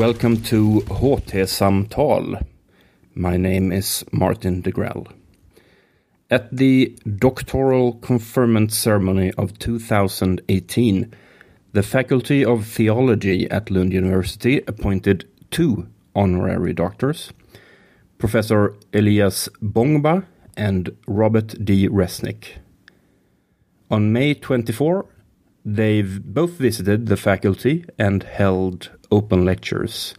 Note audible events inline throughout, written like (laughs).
Welcome to HT Samtal. My name is Martin Degrell. At the doctoral conferment ceremony of 2018, the Faculty of Theology at Lund University appointed two honorary doctors, Professor Elias Bongmba and Robert D. Resnick. On May 24, they've both visited the faculty and held open lectures.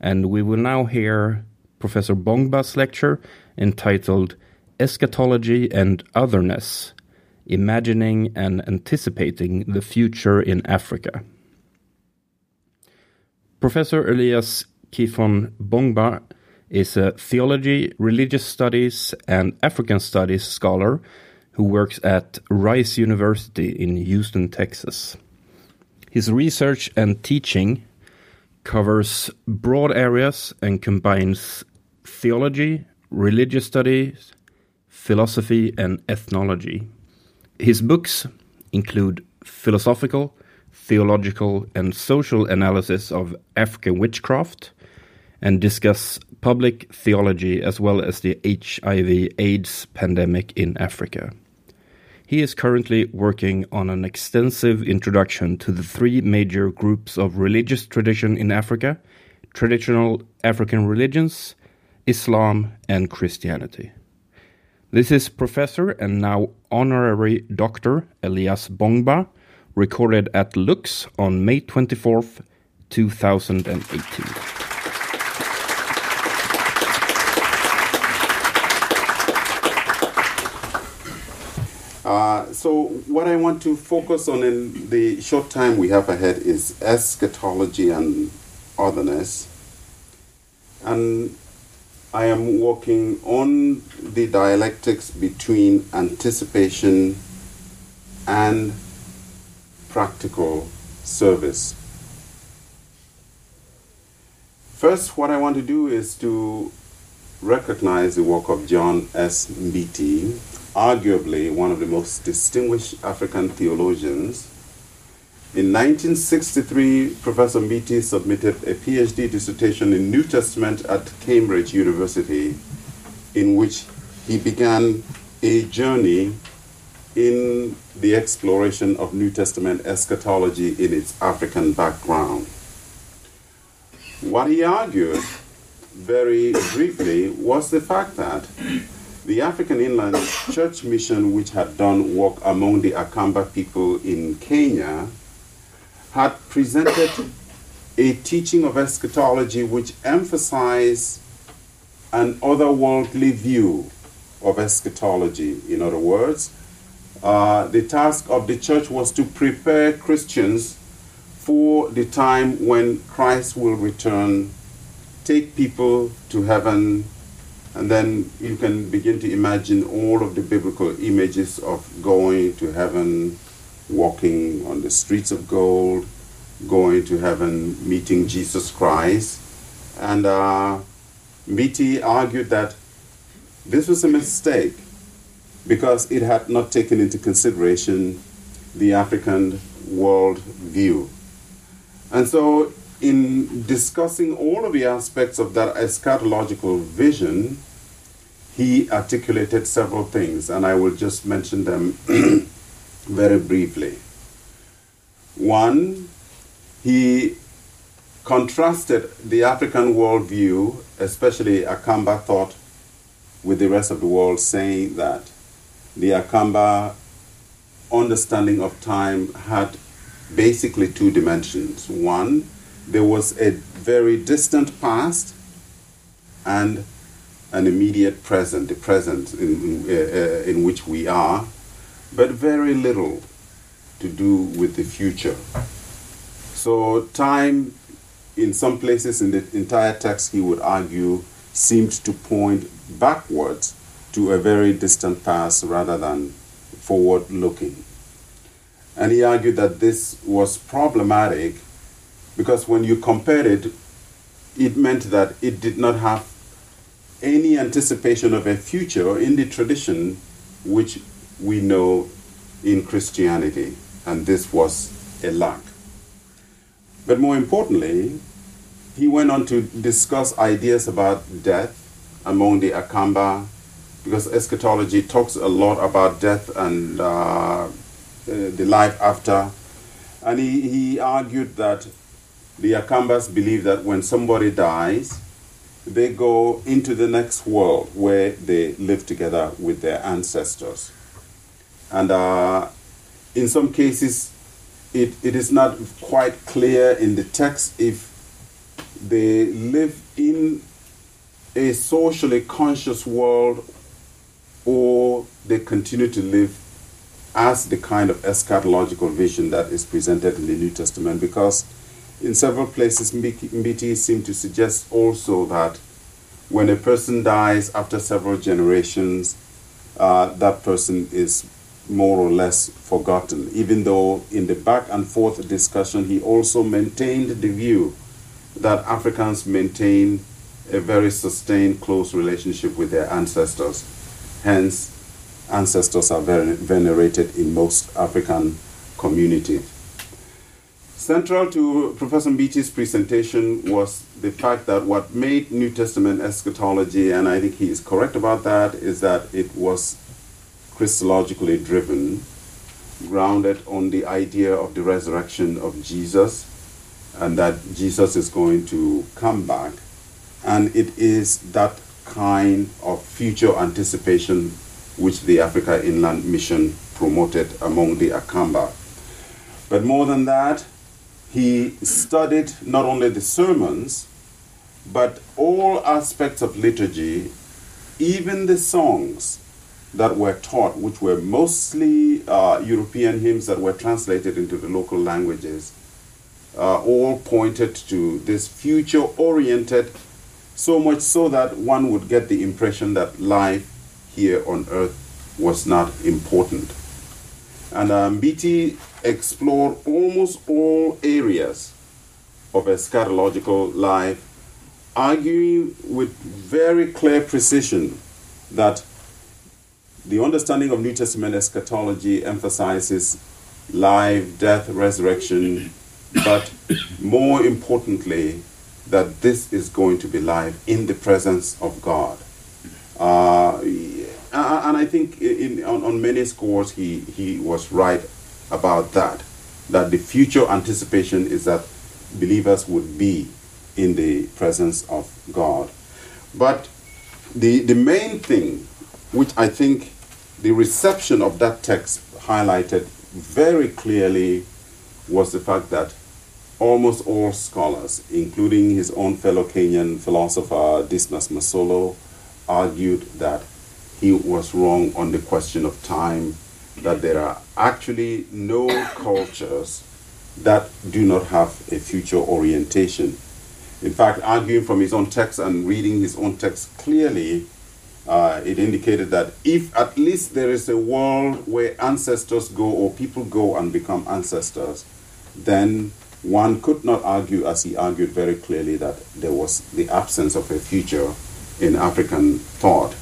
And we will now hear Professor Bongmba's lecture entitled Eschatology and Otherness Imagining and Anticipating the Future in Africa. Professor Elias Kifon Bongmba is a theology, religious studies, and African studies scholar who works at Rice University in Houston, Texas. His research and teaching covers broad areas and combines theology, religious studies, philosophy, and ethnology. His books include philosophical, theological, and social analysis of African witchcraft and discuss public theology as well as the HIV AIDS pandemic in Africa. He is currently working on an extensive introduction to the three major groups of religious tradition in Africa traditional African religions, Islam, and Christianity. This is Professor and now Honorary Doctor Elias Bongmba, recorded at Lux on May 24th, 2018. Uh, so, what I want to focus on in the short time we have ahead is eschatology and otherness. And I am working on the dialectics between anticipation and practical service. First, what I want to do is to recognize the work of John S. Mbiti, arguably one of the most distinguished African theologians. In 1963, Professor Mbiti submitted a PhD dissertation in New Testament at Cambridge University, in which he began a journey in the exploration of New Testament eschatology in its African background. What he argued, very briefly, was the fact that the African Inland Church Mission, which had done work among the Akamba people in Kenya, had presented a teaching of eschatology which emphasized an otherworldly view of eschatology. In other words, uh, the task of the church was to prepare Christians for the time when Christ will return, take people to heaven, and then you can begin to imagine all of the biblical images of going to heaven, walking on the streets of gold, going to heaven, meeting Jesus Christ. And uh, argued that this was a mistake because it had not taken into consideration the African world view. And so in discussing all of the aspects of that eschatological vision, he articulated several things, and I will just mention them (clears throat) very briefly. One, he contrasted the African worldview, especially Akamba thought, with the rest of the world, saying that the Akamba understanding of time had basically two dimensions. One, there was a very distant past and an immediate present, the present in, uh, uh, in which we are, but very little to do with the future. So, time, in some places in the entire text, he would argue, seemed to point backwards to a very distant past rather than forward looking. And he argued that this was problematic because when you compared it, it meant that it did not have any anticipation of a future in the tradition which we know in Christianity, and this was a lack. But more importantly, he went on to discuss ideas about death among the Akamba, because eschatology talks a lot about death and uh, the life after. And he, he argued that the Akambas believe that when somebody dies, they go into the next world where they live together with their ancestors. And uh, in some cases, it, it is not quite clear in the text if they live in a socially conscious world or they continue to live as the kind of eschatological vision that is presented in the New Testament because in several places Mbiti seem to suggest also that when a person dies after several generations, uh, that person is more or less forgotten, even though in the back and forth discussion he also maintained the view that Africans maintain a very sustained, close relationship with their ancestors. Hence, ancestors are very venerated in most African communities. Central to Professor Mbiti's presentation was the fact that what made New Testament eschatology, and I think he is correct about that, is that it was Christologically driven, grounded on the idea of the resurrection of Jesus, and that Jesus is going to come back. And it is that kind of future anticipation which the Africa Inland Mission promoted among the Akamba. But more than that, he studied not only the sermons, but all aspects of liturgy, even the songs that were taught, which were mostly uh, European hymns that were translated into the local languages, uh, all pointed to this future oriented, so much so that one would get the impression that life here on earth was not important. And um, Mbiti explored almost all areas of eschatological life, arguing with very clear precision that the understanding of New Testament eschatology emphasizes life, death, resurrection, but more importantly, that this is going to be life in the presence of God. Uh, Uh, and I think in, on, on many scores he, he was right about that. That the future anticipation is that believers would be in the presence of God. But the, the main thing which I think the reception of that text highlighted very clearly was the fact that almost all scholars, including his own fellow Kenyan philosopher Dismas Masolo, argued that he was wrong on the question of time, that there are actually no cultures that do not have a future orientation. In fact, arguing from his own text and reading his own text clearly, uh, it indicated that if at least there is a world where ancestors go or people go and become ancestors, then one could not argue, as he argued very clearly, that there was the absence of a future in African thought.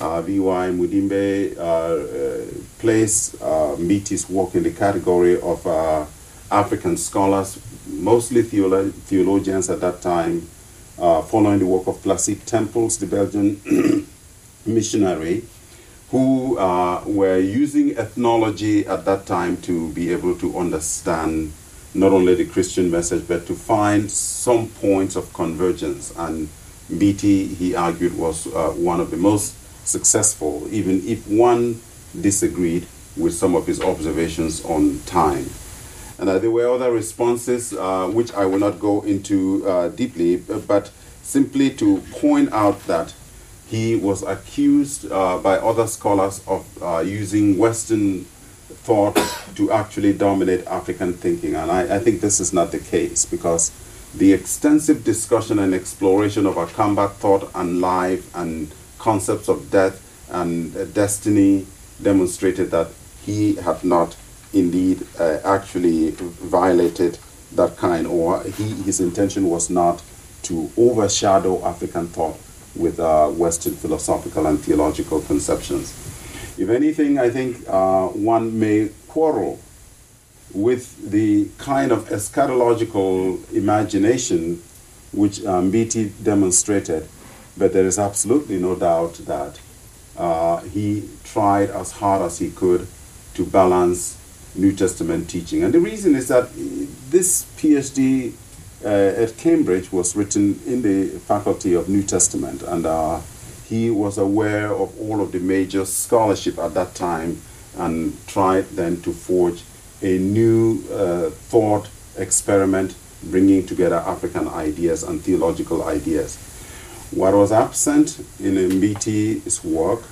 Uh, V.Y. Mudimbe uh, uh, placed uh, work in the category of uh, African scholars, mostly theolo- theologians at that time, uh, following the work of Placide Tempels, the Belgian (clears throat) missionary, who were using ethnology at that time to be able to understand not only the Christian message, but to find some points of convergence. And Mbiti, he argued, was uh, one of the most successful, even if one disagreed with some of his observations on time. And uh, there were other responses, uh, which I will not go into uh, deeply, but simply to point out that he was accused uh, by other scholars of uh, using Western thought to actually dominate African thinking. And I, I, think this is not the case because the extensive discussion and exploration of Akamba thought and life and concepts of death and uh, destiny demonstrated that he had not indeed uh, actually violated that kind, or he, his intention was not to overshadow African thought with uh, Western philosophical and theological conceptions. If anything, I think uh, one may quarrel with the kind of eschatological imagination which um, demonstrated, but there is absolutely no doubt that uh, he tried as hard as he could to balance New Testament teaching. And the reason is that this PhD uh, at Cambridge was written in the faculty of New Testament, and uh, he was aware of all of the major scholarship at that time and tried then to forge a new uh, thought experiment bringing together African ideas and theological ideas. What was absent in Mbiti's work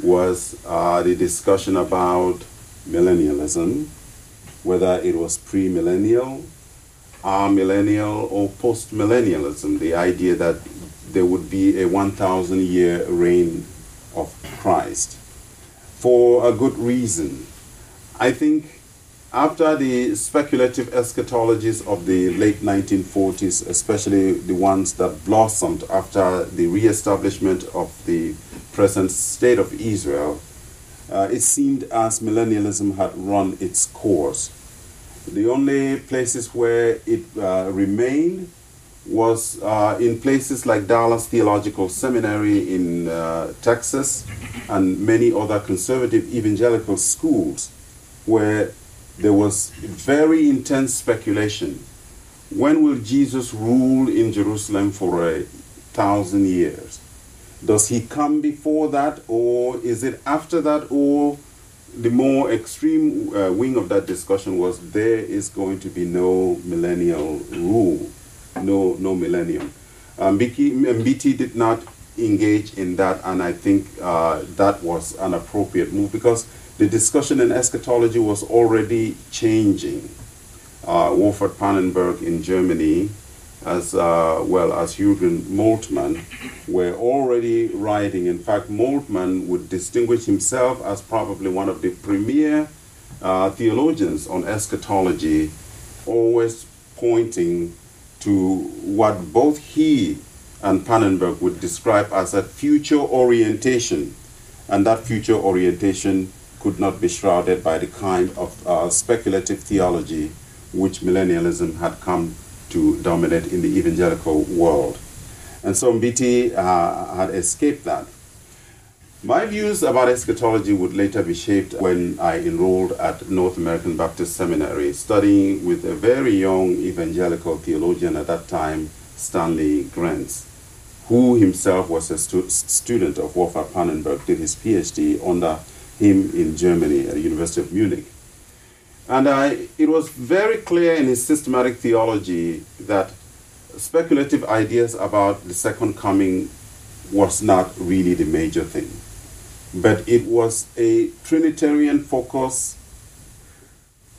was uh, the discussion about millennialism, whether it was pre-millennial, millennial, or post-millennialism, the idea that there would be a 1,000 year reign of Christ. For a good reason. I think after the speculative eschatologies of the late 1940s, especially the ones that blossomed after the re-establishment of the present state of Israel, uh, it seemed as millennialism had run its course. The only places where it uh, remained was uh, in places like Dallas Theological Seminary in uh, Texas and many other conservative evangelical schools where there was very intense speculation. When will Jesus rule in Jerusalem for a thousand years? Does he come before that, or is it after that, or the more extreme uh, wing of that discussion was there is going to be no millennial rule, no no millennium. Um, Mbiti did not engage in that, and I think uh, that was an appropriate move because the discussion in eschatology was already changing. Uh, Wolfhart Pannenberg in Germany, as uh, well as Jürgen Moltmann, were already writing. In fact, Moltmann would distinguish himself as probably one of the premier uh, theologians on eschatology, always pointing to what both he and Pannenberg would describe as a future orientation. And that future orientation could not be shrouded by the kind of uh, speculative theology which millennialism had come to dominate in the evangelical world. And so Mbiti uh, had escaped that. My views about eschatology would later be shaped when I enrolled at North American Baptist Seminary, studying with a very young evangelical theologian at that time, Stanley Grenz, who himself was a stu- student of Wolfhart Pannenberg, did his PhD under him in Germany at the University of Munich. And I, it was very clear in his systematic theology that speculative ideas about the second coming was not really the major thing. But it was a Trinitarian focus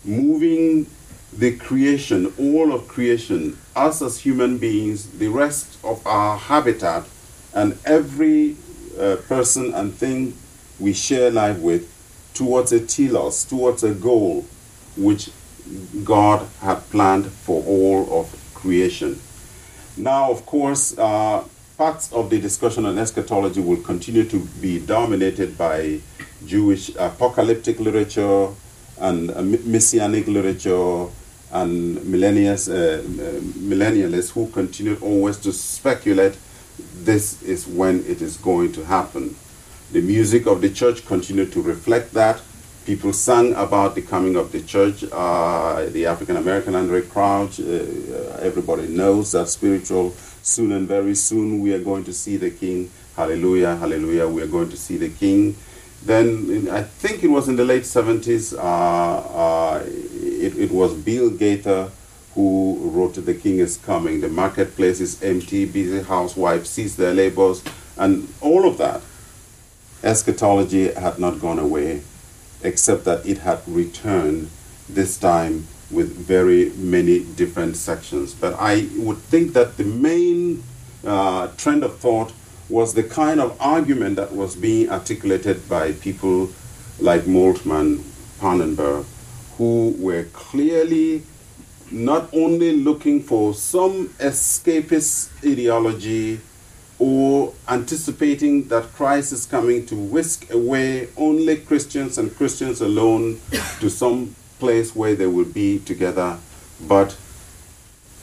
moving the creation, all of creation, us as human beings, the rest of our habitat, and every uh, person and thing we share life with towards a telos, towards a goal which God had planned for all of creation. Now, of course, uh, parts of the discussion on eschatology will continue to be dominated by Jewish apocalyptic literature and uh, messianic literature and millennials, uh, uh, millennialists who continue always to speculate this is when it is going to happen. The music of the church continued to reflect that. People sang about the coming of the church. Uh, the African American Andraé Crouch, uh, everybody knows that spiritual. Soon and very soon we are going to see the King. Hallelujah, hallelujah, we are going to see the King. Then in, I think it was in the late 70s, uh, uh, it, it was Bill Gaither who wrote The King is Coming. The marketplace is empty, busy housewives cease their labors, and all of that eschatology had not gone away, except that it had returned this time with very many different sections. But I would think that the main uh, trend of thought was the kind of argument that was being articulated by people like Moltmann, Pannenberg, who were clearly not only looking for some escapist ideology or anticipating that Christ is coming to whisk away only Christians and Christians alone to some place where they will be together, but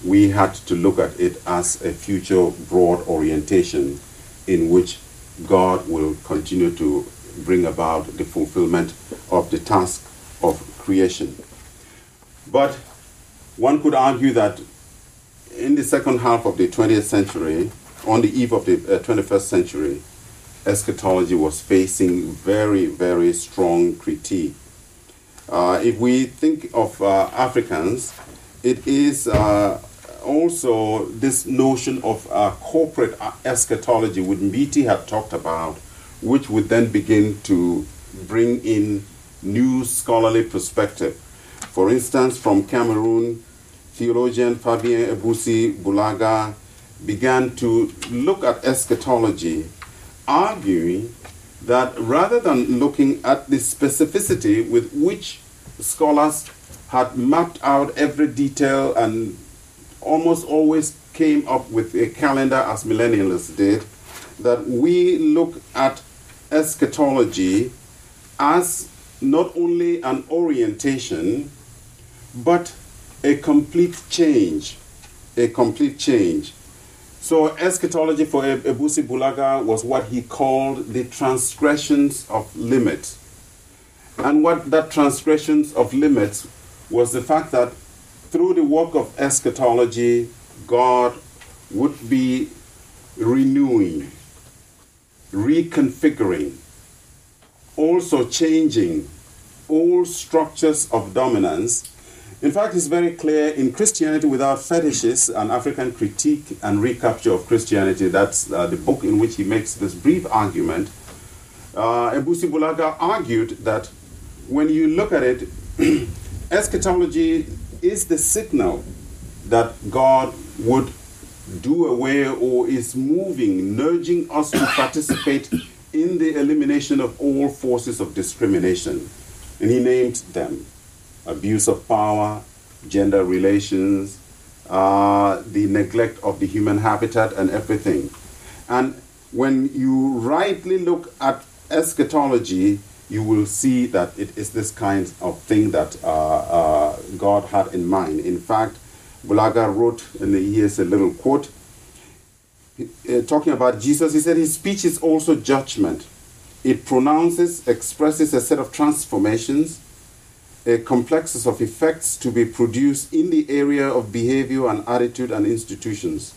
we had to look at it as a future broad orientation in which God will continue to bring about the fulfillment of the task of creation. But one could argue that in the second half of the 20th century, on the eve of the uh, 21st century, eschatology was facing very, very strong critique. Uh, if we think of uh, Africans, it is uh, also this notion of uh, corporate eschatology, which Mbiti had talked about, which would then begin to bring in new scholarly perspective. For instance, from Cameroon, theologian Fabien Eboussi Boulaga began to look at eschatology, arguing that rather than looking at the specificity with which scholars had mapped out every detail and almost always came up with a calendar as millennialists did, that we look at eschatology as not only an orientation, but a complete change. A complete change. So, eschatology for Eboussi Boulaga was what he called the transgressions of limits. And what that transgressions of limits was the fact that through the work of eschatology, God would be renewing, reconfiguring, also changing all structures of dominance. In fact, it's very clear in Christianity Without Fetishes, an African critique and recapture of Christianity. That's uh, the book in which he makes this brief argument. Uh, Eboussi Boulaga argued that when you look at it, (clears throat) eschatology is the signal that God would do away or is moving, nudging us to participate in the elimination of all forces of discrimination. And he named them abuse of power, gender relations, uh, the neglect of the human habitat, and everything. And when you rightly look at eschatology, you will see that it is this kind of thing that uh, uh, God had in mind. In fact, Boulaga wrote, and here's a little quote, uh, talking about Jesus. He said, His speech is also judgment. It pronounces, expresses a set of transformations, a complexes of effects to be produced in the area of behavior and attitude and institutions.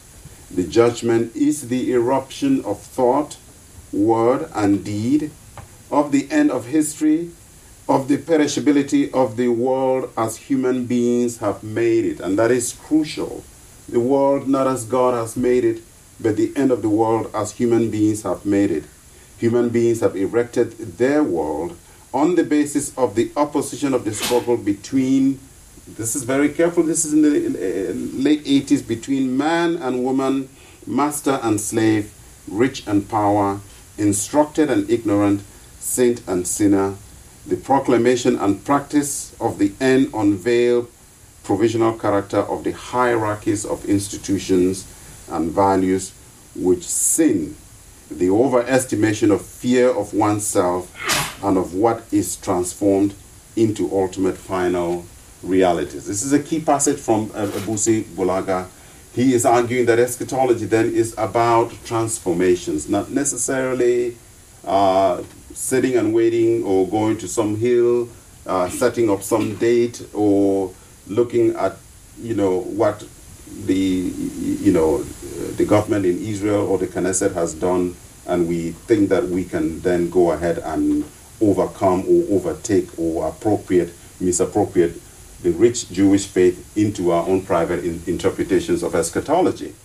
The judgment is the eruption of thought, word, and deed of the end of history, of the perishability of the world as human beings have made it. And that is crucial. The world not as God has made it, but the end of the world as human beings have made it. Human beings have erected their world on the basis of the opposition of the struggle between, this is very careful, this is in the late 80s, between man and woman, master and slave, rich and power, instructed and ignorant, saint and sinner, the proclamation and practice of the end unveiled provisional character of the hierarchies of institutions and values which sin, the overestimation of fear of oneself and of what is transformed into ultimate final realities. This is a key passage from uh, Eboussi Boulaga. He is arguing that eschatology then is about transformations, not necessarily uh, sitting and waiting or going to some hill, uh, setting up some date or looking at, you know, what the, you know, the government in Israel or the Knesset has done, and we think that we can then go ahead and overcome or overtake or appropriate, misappropriate the rich Jewish faith into our own private in- interpretations of eschatology.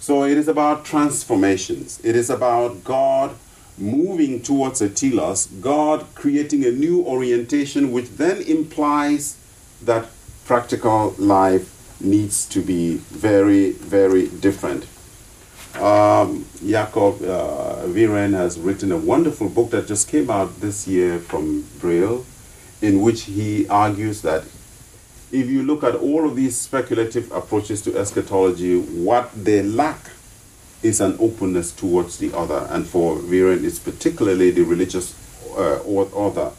So it is about transformations. It is about God moving towards a telos, God creating a new orientation, which then implies that practical life needs to be very, very different. Um, Jakob uh, Wirén has written a wonderful book that just came out this year from Brill, in which he argues that if you look at all of these speculative approaches to eschatology, what they lack is an openness towards the other. And for Wirén, it's particularly the religious uh, other,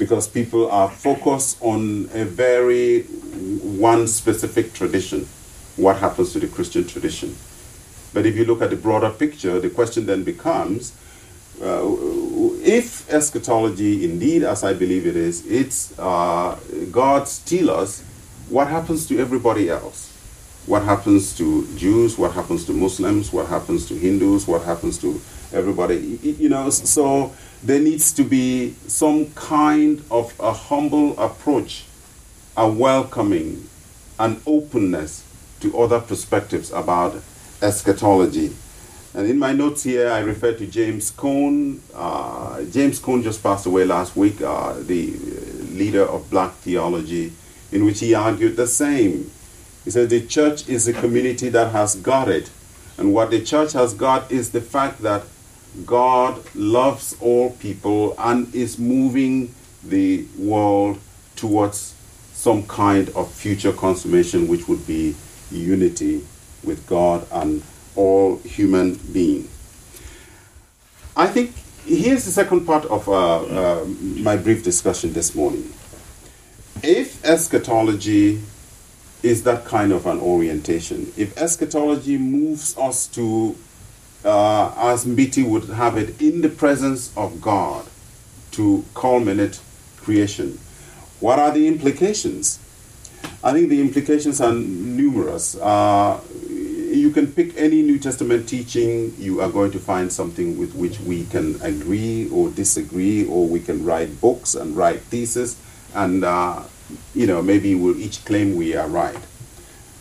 because people are focused on a very one specific tradition, what happens to the Christian tradition. But if you look at the broader picture, the question then becomes uh, if eschatology, indeed, as I believe it is, it's uh, God's telos, what happens to everybody else? What happens to Jews? What happens to Muslims? What happens to Hindus? What happens to everybody? You know, so there needs to be some kind of a humble approach, a welcoming, an openness to other perspectives about eschatology. And in my notes here, I refer to James Cone. Uh, James Cone just passed away last week, uh, the leader of black theology, in which he argued the same. He said the church is a community that has got it. And what the church has got is the fact that God loves all people and is moving the world towards some kind of future consummation, which would be unity with God and all human beings. I think here's the second part of uh, uh, my brief discussion this morning. If eschatology is that kind of an orientation, if eschatology moves us to, uh, as Mbiti would have it, in the presence of God to culminate creation, what are the implications? I think the implications are numerous. Uh, you can pick any New Testament teaching, you are going to find something with which we can agree or disagree, or we can write books and write theses, and uh, you know maybe we'll each claim we are right.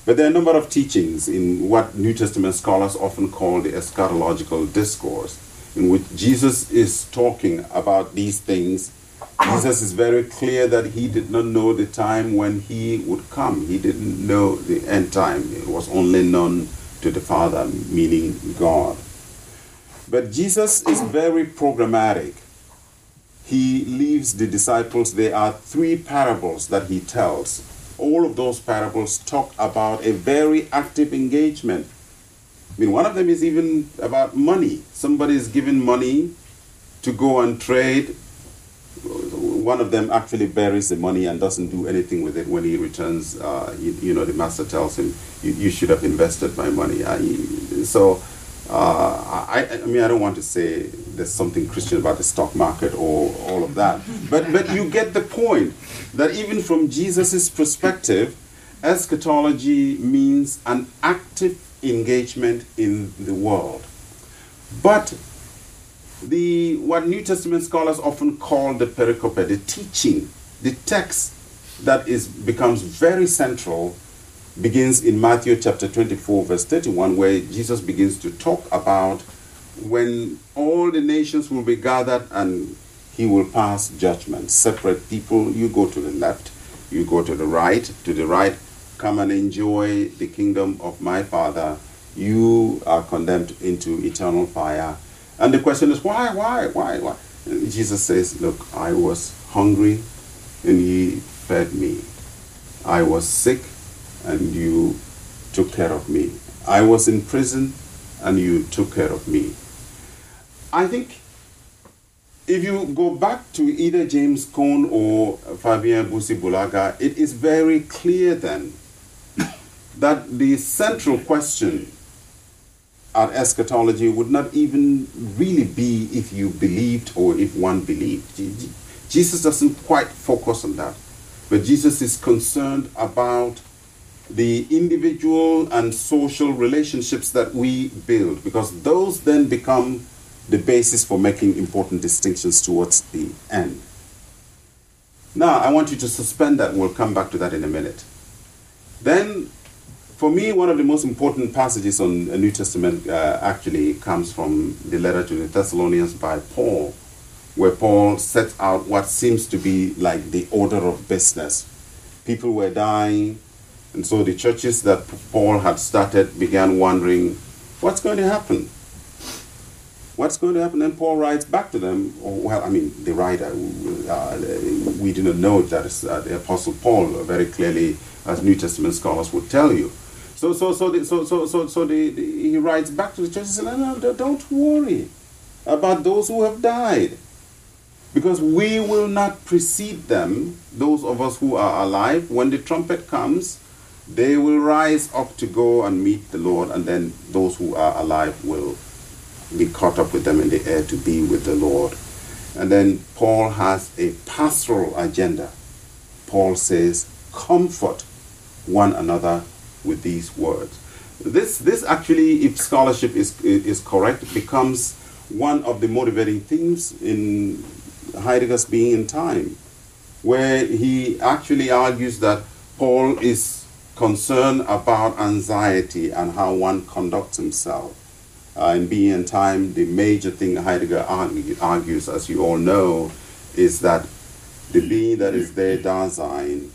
But there are a number of teachings in what New Testament scholars often call the eschatological discourse, in which Jesus is talking about these things. Jesus is very clear that he did not know the time when he would come. He didn't know the end time. It was only known to the Father, meaning God. But Jesus is very programmatic. He leaves the disciples, there are three parables that he tells. All of those parables talk about a very active engagement. I mean, one of them is even about money. Somebody is given money to go and trade. One of them actually buries the money and doesn't do anything with it. When he returns, uh, you, you, know, the master tells him, "You, you should have invested my money." I, so, uh, I, I mean, I don't want to say there's something Christian about the stock market or all of that, but but you get the point that even from Jesus' perspective, eschatology means an active engagement in the world. But the what New Testament scholars often call the pericope, the teaching, the text that is becomes very central, begins in Matthew chapter 24, verse 31, where Jesus begins to talk about when all the nations will be gathered and he will pass judgment. Separate people, you go to the left, you go to the right, to the right, come and enjoy the kingdom of my Father. You are condemned into eternal fire and the question is, why, why, why, why? And Jesus says, Look, I was hungry and ye fed me. I was sick and you took care of me. I was in prison and you took care of me. I think if you go back to either James Cone or Fabien Busi-Bulaga, it is very clear then that the central question our eschatology would not even really be if you believed or if one believed. Jesus doesn't quite focus on that. But Jesus is concerned about the individual and social relationships that we build because those then become the basis for making important distinctions towards the end. Now, I want you to suspend that. We'll come back to that in a minute. Then for me, one of the most important passages on the New Testament uh, actually comes from the letter to the Thessalonians by Paul, where Paul sets out what seems to be like the order of business. People were dying, and so the churches that Paul had started began wondering, what's going to happen? What's going to happen? And Paul writes back to them, well, I mean, the writer, uh, we do not know that uh, the Apostle Paul very clearly, as New Testament scholars would tell you. So, so, so, the, so, so, so, so the, the, he writes back to the church and says, no, no, don't worry about those who have died. Because we will not precede them, those of us who are alive, when the trumpet comes, They will rise up to go and meet the Lord, and then those who are alive will be caught up with them in the air to be with the Lord. And then Paul has a pastoral agenda. Paul says, Comfort one another with these words. This, this actually, if scholarship is, is correct, becomes one of the motivating themes in Heidegger's Being in Time, where he actually argues that Paul is concerned about anxiety and how one conducts himself. Uh, in Being in Time, the major thing Heidegger argue, argues, as you all know, is that the being that is there, Dasein,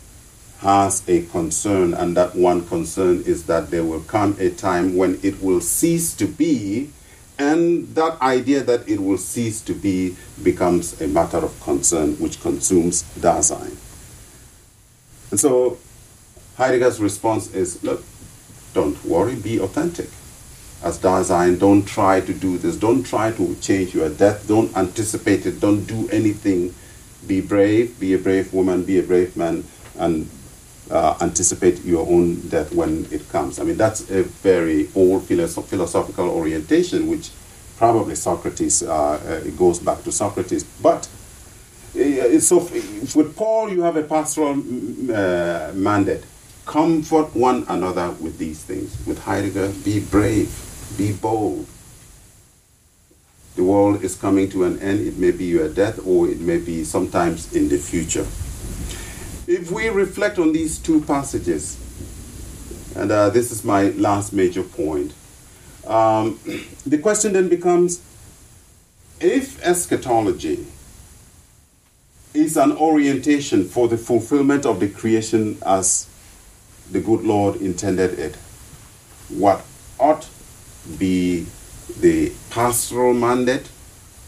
has a concern, and that one concern is that there will come a time when it will cease to be, and that idea that it will cease to be becomes a matter of concern which consumes Dasein. And so Heidegger's response is look, don't worry, be authentic. As Dasein, don't try to do this, don't try to change your death, don't anticipate it, don't do anything. Be brave, be a brave woman, be a brave man, and uh, anticipate your own death when it comes. I mean, that's a very old philosoph- philosophical orientation, which probably Socrates uh, uh, goes back to Socrates. But uh, so with Paul, you have a pastoral uh, mandate. Comfort one another with these things. With Heidegger, be brave, be bold. The world is coming to an end. It may be your death, or it may be sometimes in the future if we reflect on these two passages, and uh, this is my last major point, um, (clears throat) the question then becomes if eschatology is an orientation for the fulfillment of the creation as the good Lord intended it, what ought be the pastoral mandate?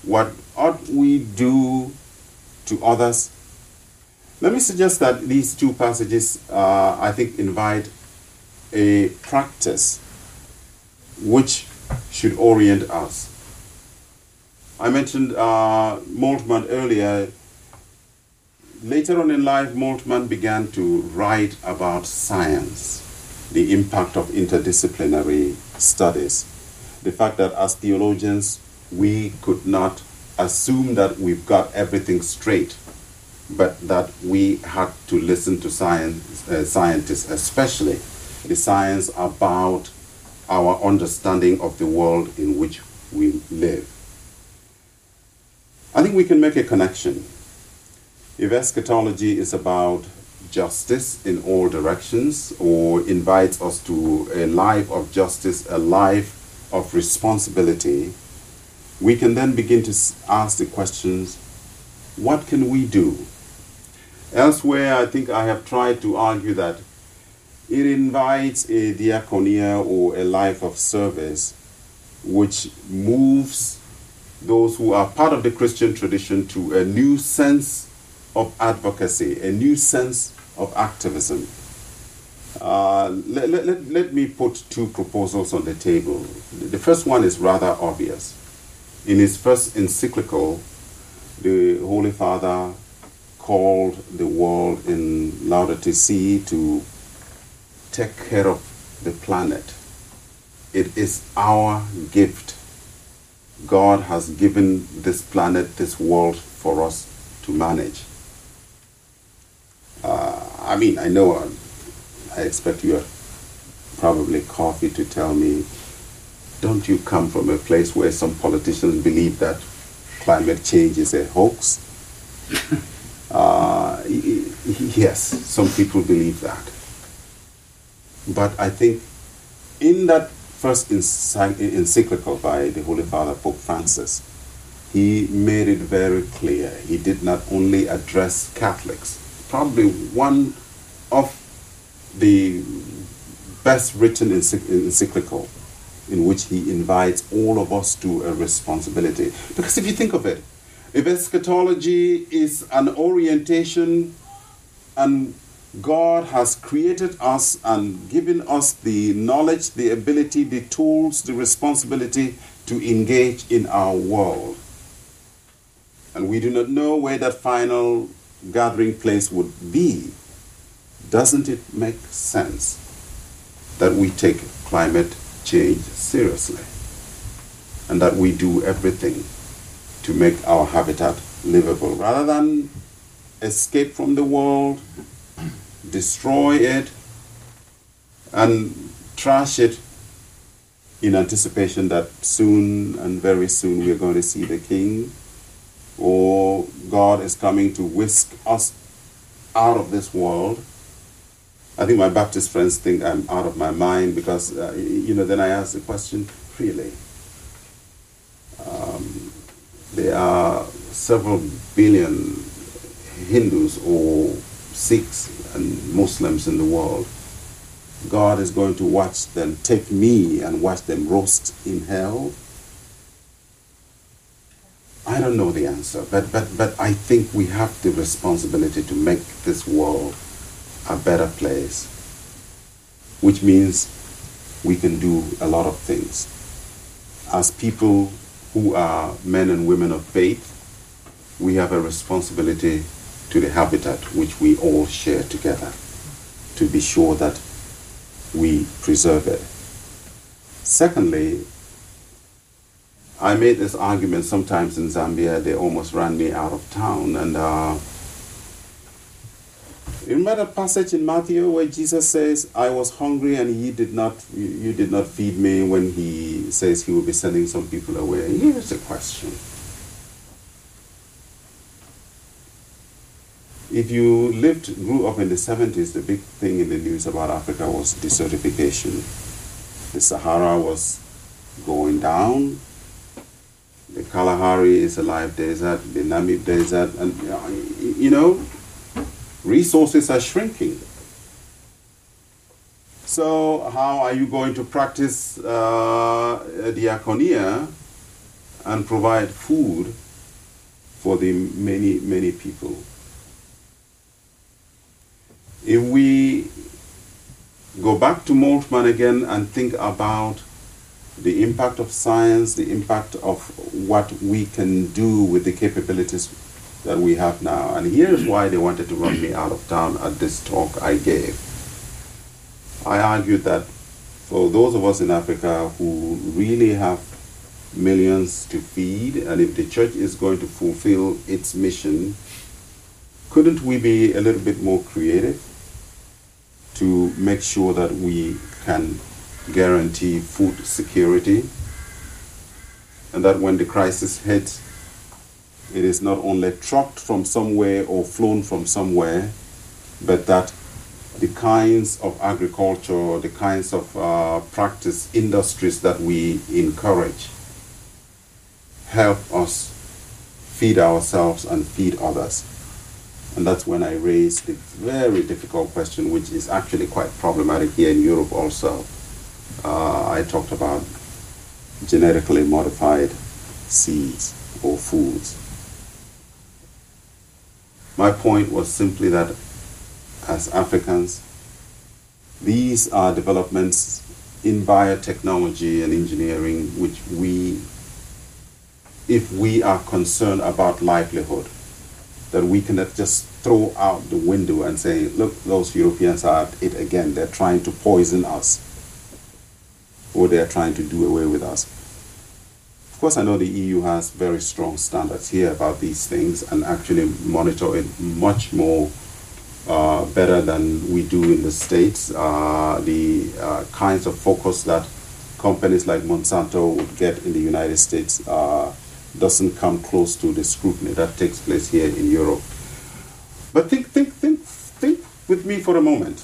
What ought we do to others let me suggest that these two passages, uh, I think, invite a practice which should orient us. I mentioned uh, Moltmann earlier. Later on in life, Moltmann began to write about science, the impact of interdisciplinary studies, the fact that as theologians, we could not assume that we've got everything straight but that we had to listen to science, uh, scientists, especially the science about our understanding of the world in which we live. I think we can make a connection. If eschatology is about justice in all directions or invites us to a life of justice, a life of responsibility, we can then begin to ask the questions what can we do? Elsewhere, I think I have tried to argue that it invites a diaconia or a life of service which moves those who are part of the Christian tradition to a new sense of advocacy, a new sense of activism. Uh, let, let, let me put two proposals on the table. The first one is rather obvious. In his first encyclical, the Holy Father called the world in Laudato Si to take care of the planet. It is our gift. God has given this planet, this world for us to manage. Uh, I mean, I know uh, I expect you are probably coffee to tell me, don't you come from a place where some politicians believe that climate change is a hoax? (laughs) Uh, yes, some people believe that. But I think in that first encyclical by the Holy Father, Pope Francis, he made it very clear. He did not only address Catholics, probably one of the best written encyclical in which he invites all of us to a responsibility. Because if you think of it, if eschatology is an orientation and God has created us and given us the knowledge, the ability, the tools, the responsibility to engage in our world. And we do not know where that final gathering place would be. Doesn't it make sense that we take climate change seriously and that we do everything to make our habitat livable rather than escape from the world, destroy it, and trash it in anticipation that soon and very soon we're going to see the King or God is coming to whisk us out of this world. I think my Baptist friends think I'm out of my mind because, uh, you know, then I ask the question, really? Um, there are several billion Hindus or Sikhs and Muslims in the world. God is going to watch them take me and watch them roast in hell. I don't know the answer, but, but, but I think we have the responsibility to make this world a better place, which means we can do a lot of things. As people who are men and women of faith, we have a responsibility to the habitat which we all share together to be sure that we preserve it. Secondly, I made this argument sometimes in Zambia, they almost ran me out of town. And uh, remember that passage in Matthew where Jesus says, I was hungry and ye did not, you did not feed me when he says he will be sending some people away? Here's the question. If you lived, grew up in the 70s, the big thing in the news about Africa was desertification. The Sahara was going down. The Kalahari is a live desert, the Namib Desert, and you know, resources are shrinking. So, how are you going to practice uh, diaconia and provide food for the many, many people? If we go back to Moltmann again and think about the impact of science, the impact of what we can do with the capabilities that we have now. And here's why they wanted to run me out of town at this talk I gave. I argued that for those of us in Africa who really have millions to feed, and if the church is going to fulfill its mission, couldn't we be a little bit more creative? to make sure that we can guarantee food security and that when the crisis hits, it is not only trucked from somewhere or flown from somewhere, but that the kinds of agriculture, the kinds of uh, practice industries that we encourage help us feed ourselves and feed others. And that's when I raised the very difficult question, which is actually quite problematic here in Europe also. Uh, I talked about genetically modified seeds or foods. My point was simply that as Africans, these are developments in biotechnology and engineering which we, if we are concerned about livelihood, that we cannot just throw out the window and say, look, those Europeans are at it again. They're trying to poison us. Or they're trying to do away with us. Of course, I know the EU has very strong standards here about these things and actually monitor it much more uh, better than we do in the States. Uh, the uh, kinds of focus that companies like Monsanto would get in the United States uh, doesn't come close to the scrutiny that takes place here in Europe. But think, think, think, think with me for a moment.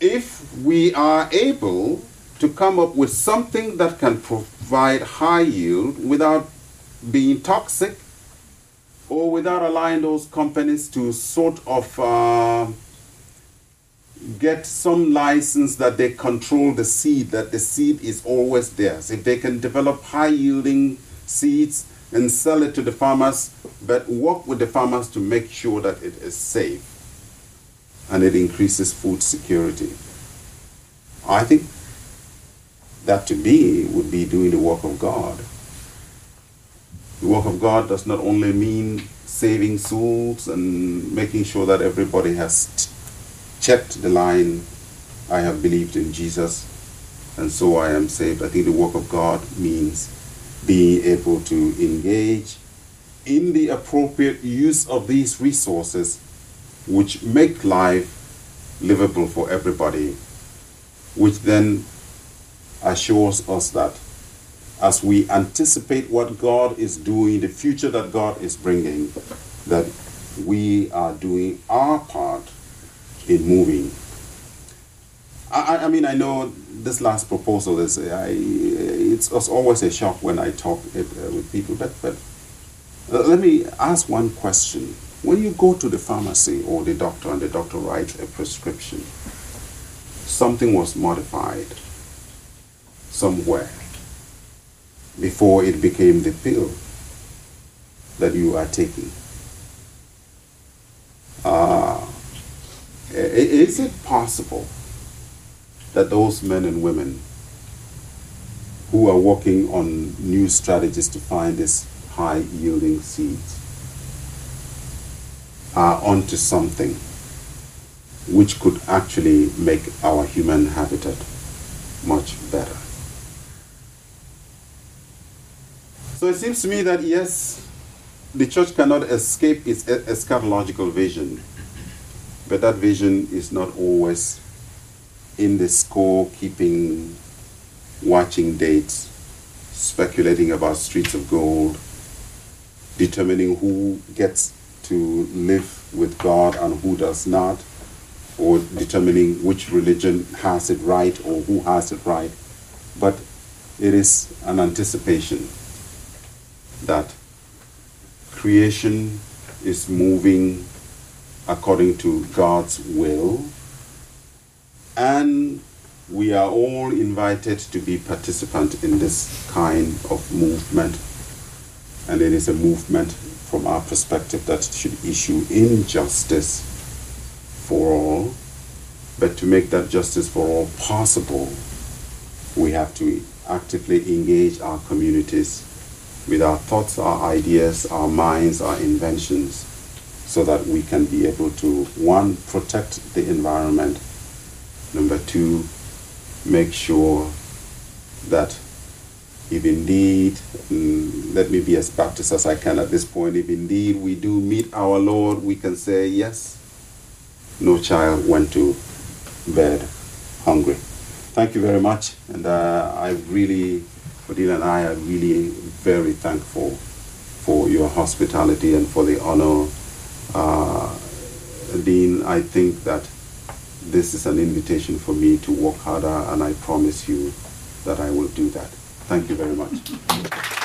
If we are able to come up with something that can provide high yield without being toxic or without allowing those companies to sort of uh, get some license that they control the seed, that the seed is always theirs. If they can develop high yielding seeds and sell it to the farmers, but work with the farmers to make sure that it is safe and it increases food security. I think that to me would be doing the work of God. The work of God does not only mean saving souls and making sure that everybody has t- checked the line I have believed in Jesus and so I am saved. I think the work of God means being able to engage in the appropriate use of these resources which make life livable for everybody, which then assures us that as we anticipate what God is doing, the future that God is bringing, that we are doing our part in moving. I, I mean, I know this last proposal is, I, it's, it's always a shock when I talk it, uh, with people, but, but uh, let me ask one question. When you go to the pharmacy or the doctor and the doctor writes a prescription, something was modified somewhere before it became the pill that you are taking. Uh, is it possible that those men and women who are working on new strategies to find these high yielding seeds are onto something which could actually make our human habitat much better. So it seems to me that yes, the church cannot escape its eschatological vision, but that vision is not always in the score keeping, watching dates, speculating about streets of gold, determining who gets to live with God and who does not, or determining which religion has it right or who has it right. But it is an anticipation that creation is moving according to God's will, and we are all invited to be participant in this kind of movement. And it is a movement from our perspective that should issue injustice for all. But to make that justice for all possible, we have to actively engage our communities with our thoughts, our ideas, our minds, our inventions, so that we can be able to, one, protect the environment, number two, make sure that if indeed, mm, let me be as Baptist as I can at this point, if indeed we do meet our Lord, we can say, yes, no child went to bed hungry. Thank you very much. And uh, I really, Fadil and I are really very thankful for your hospitality and for the honor. Uh, Dean, I think that this is an invitation for me to work harder, and I promise you that I will do that. Thank you very much.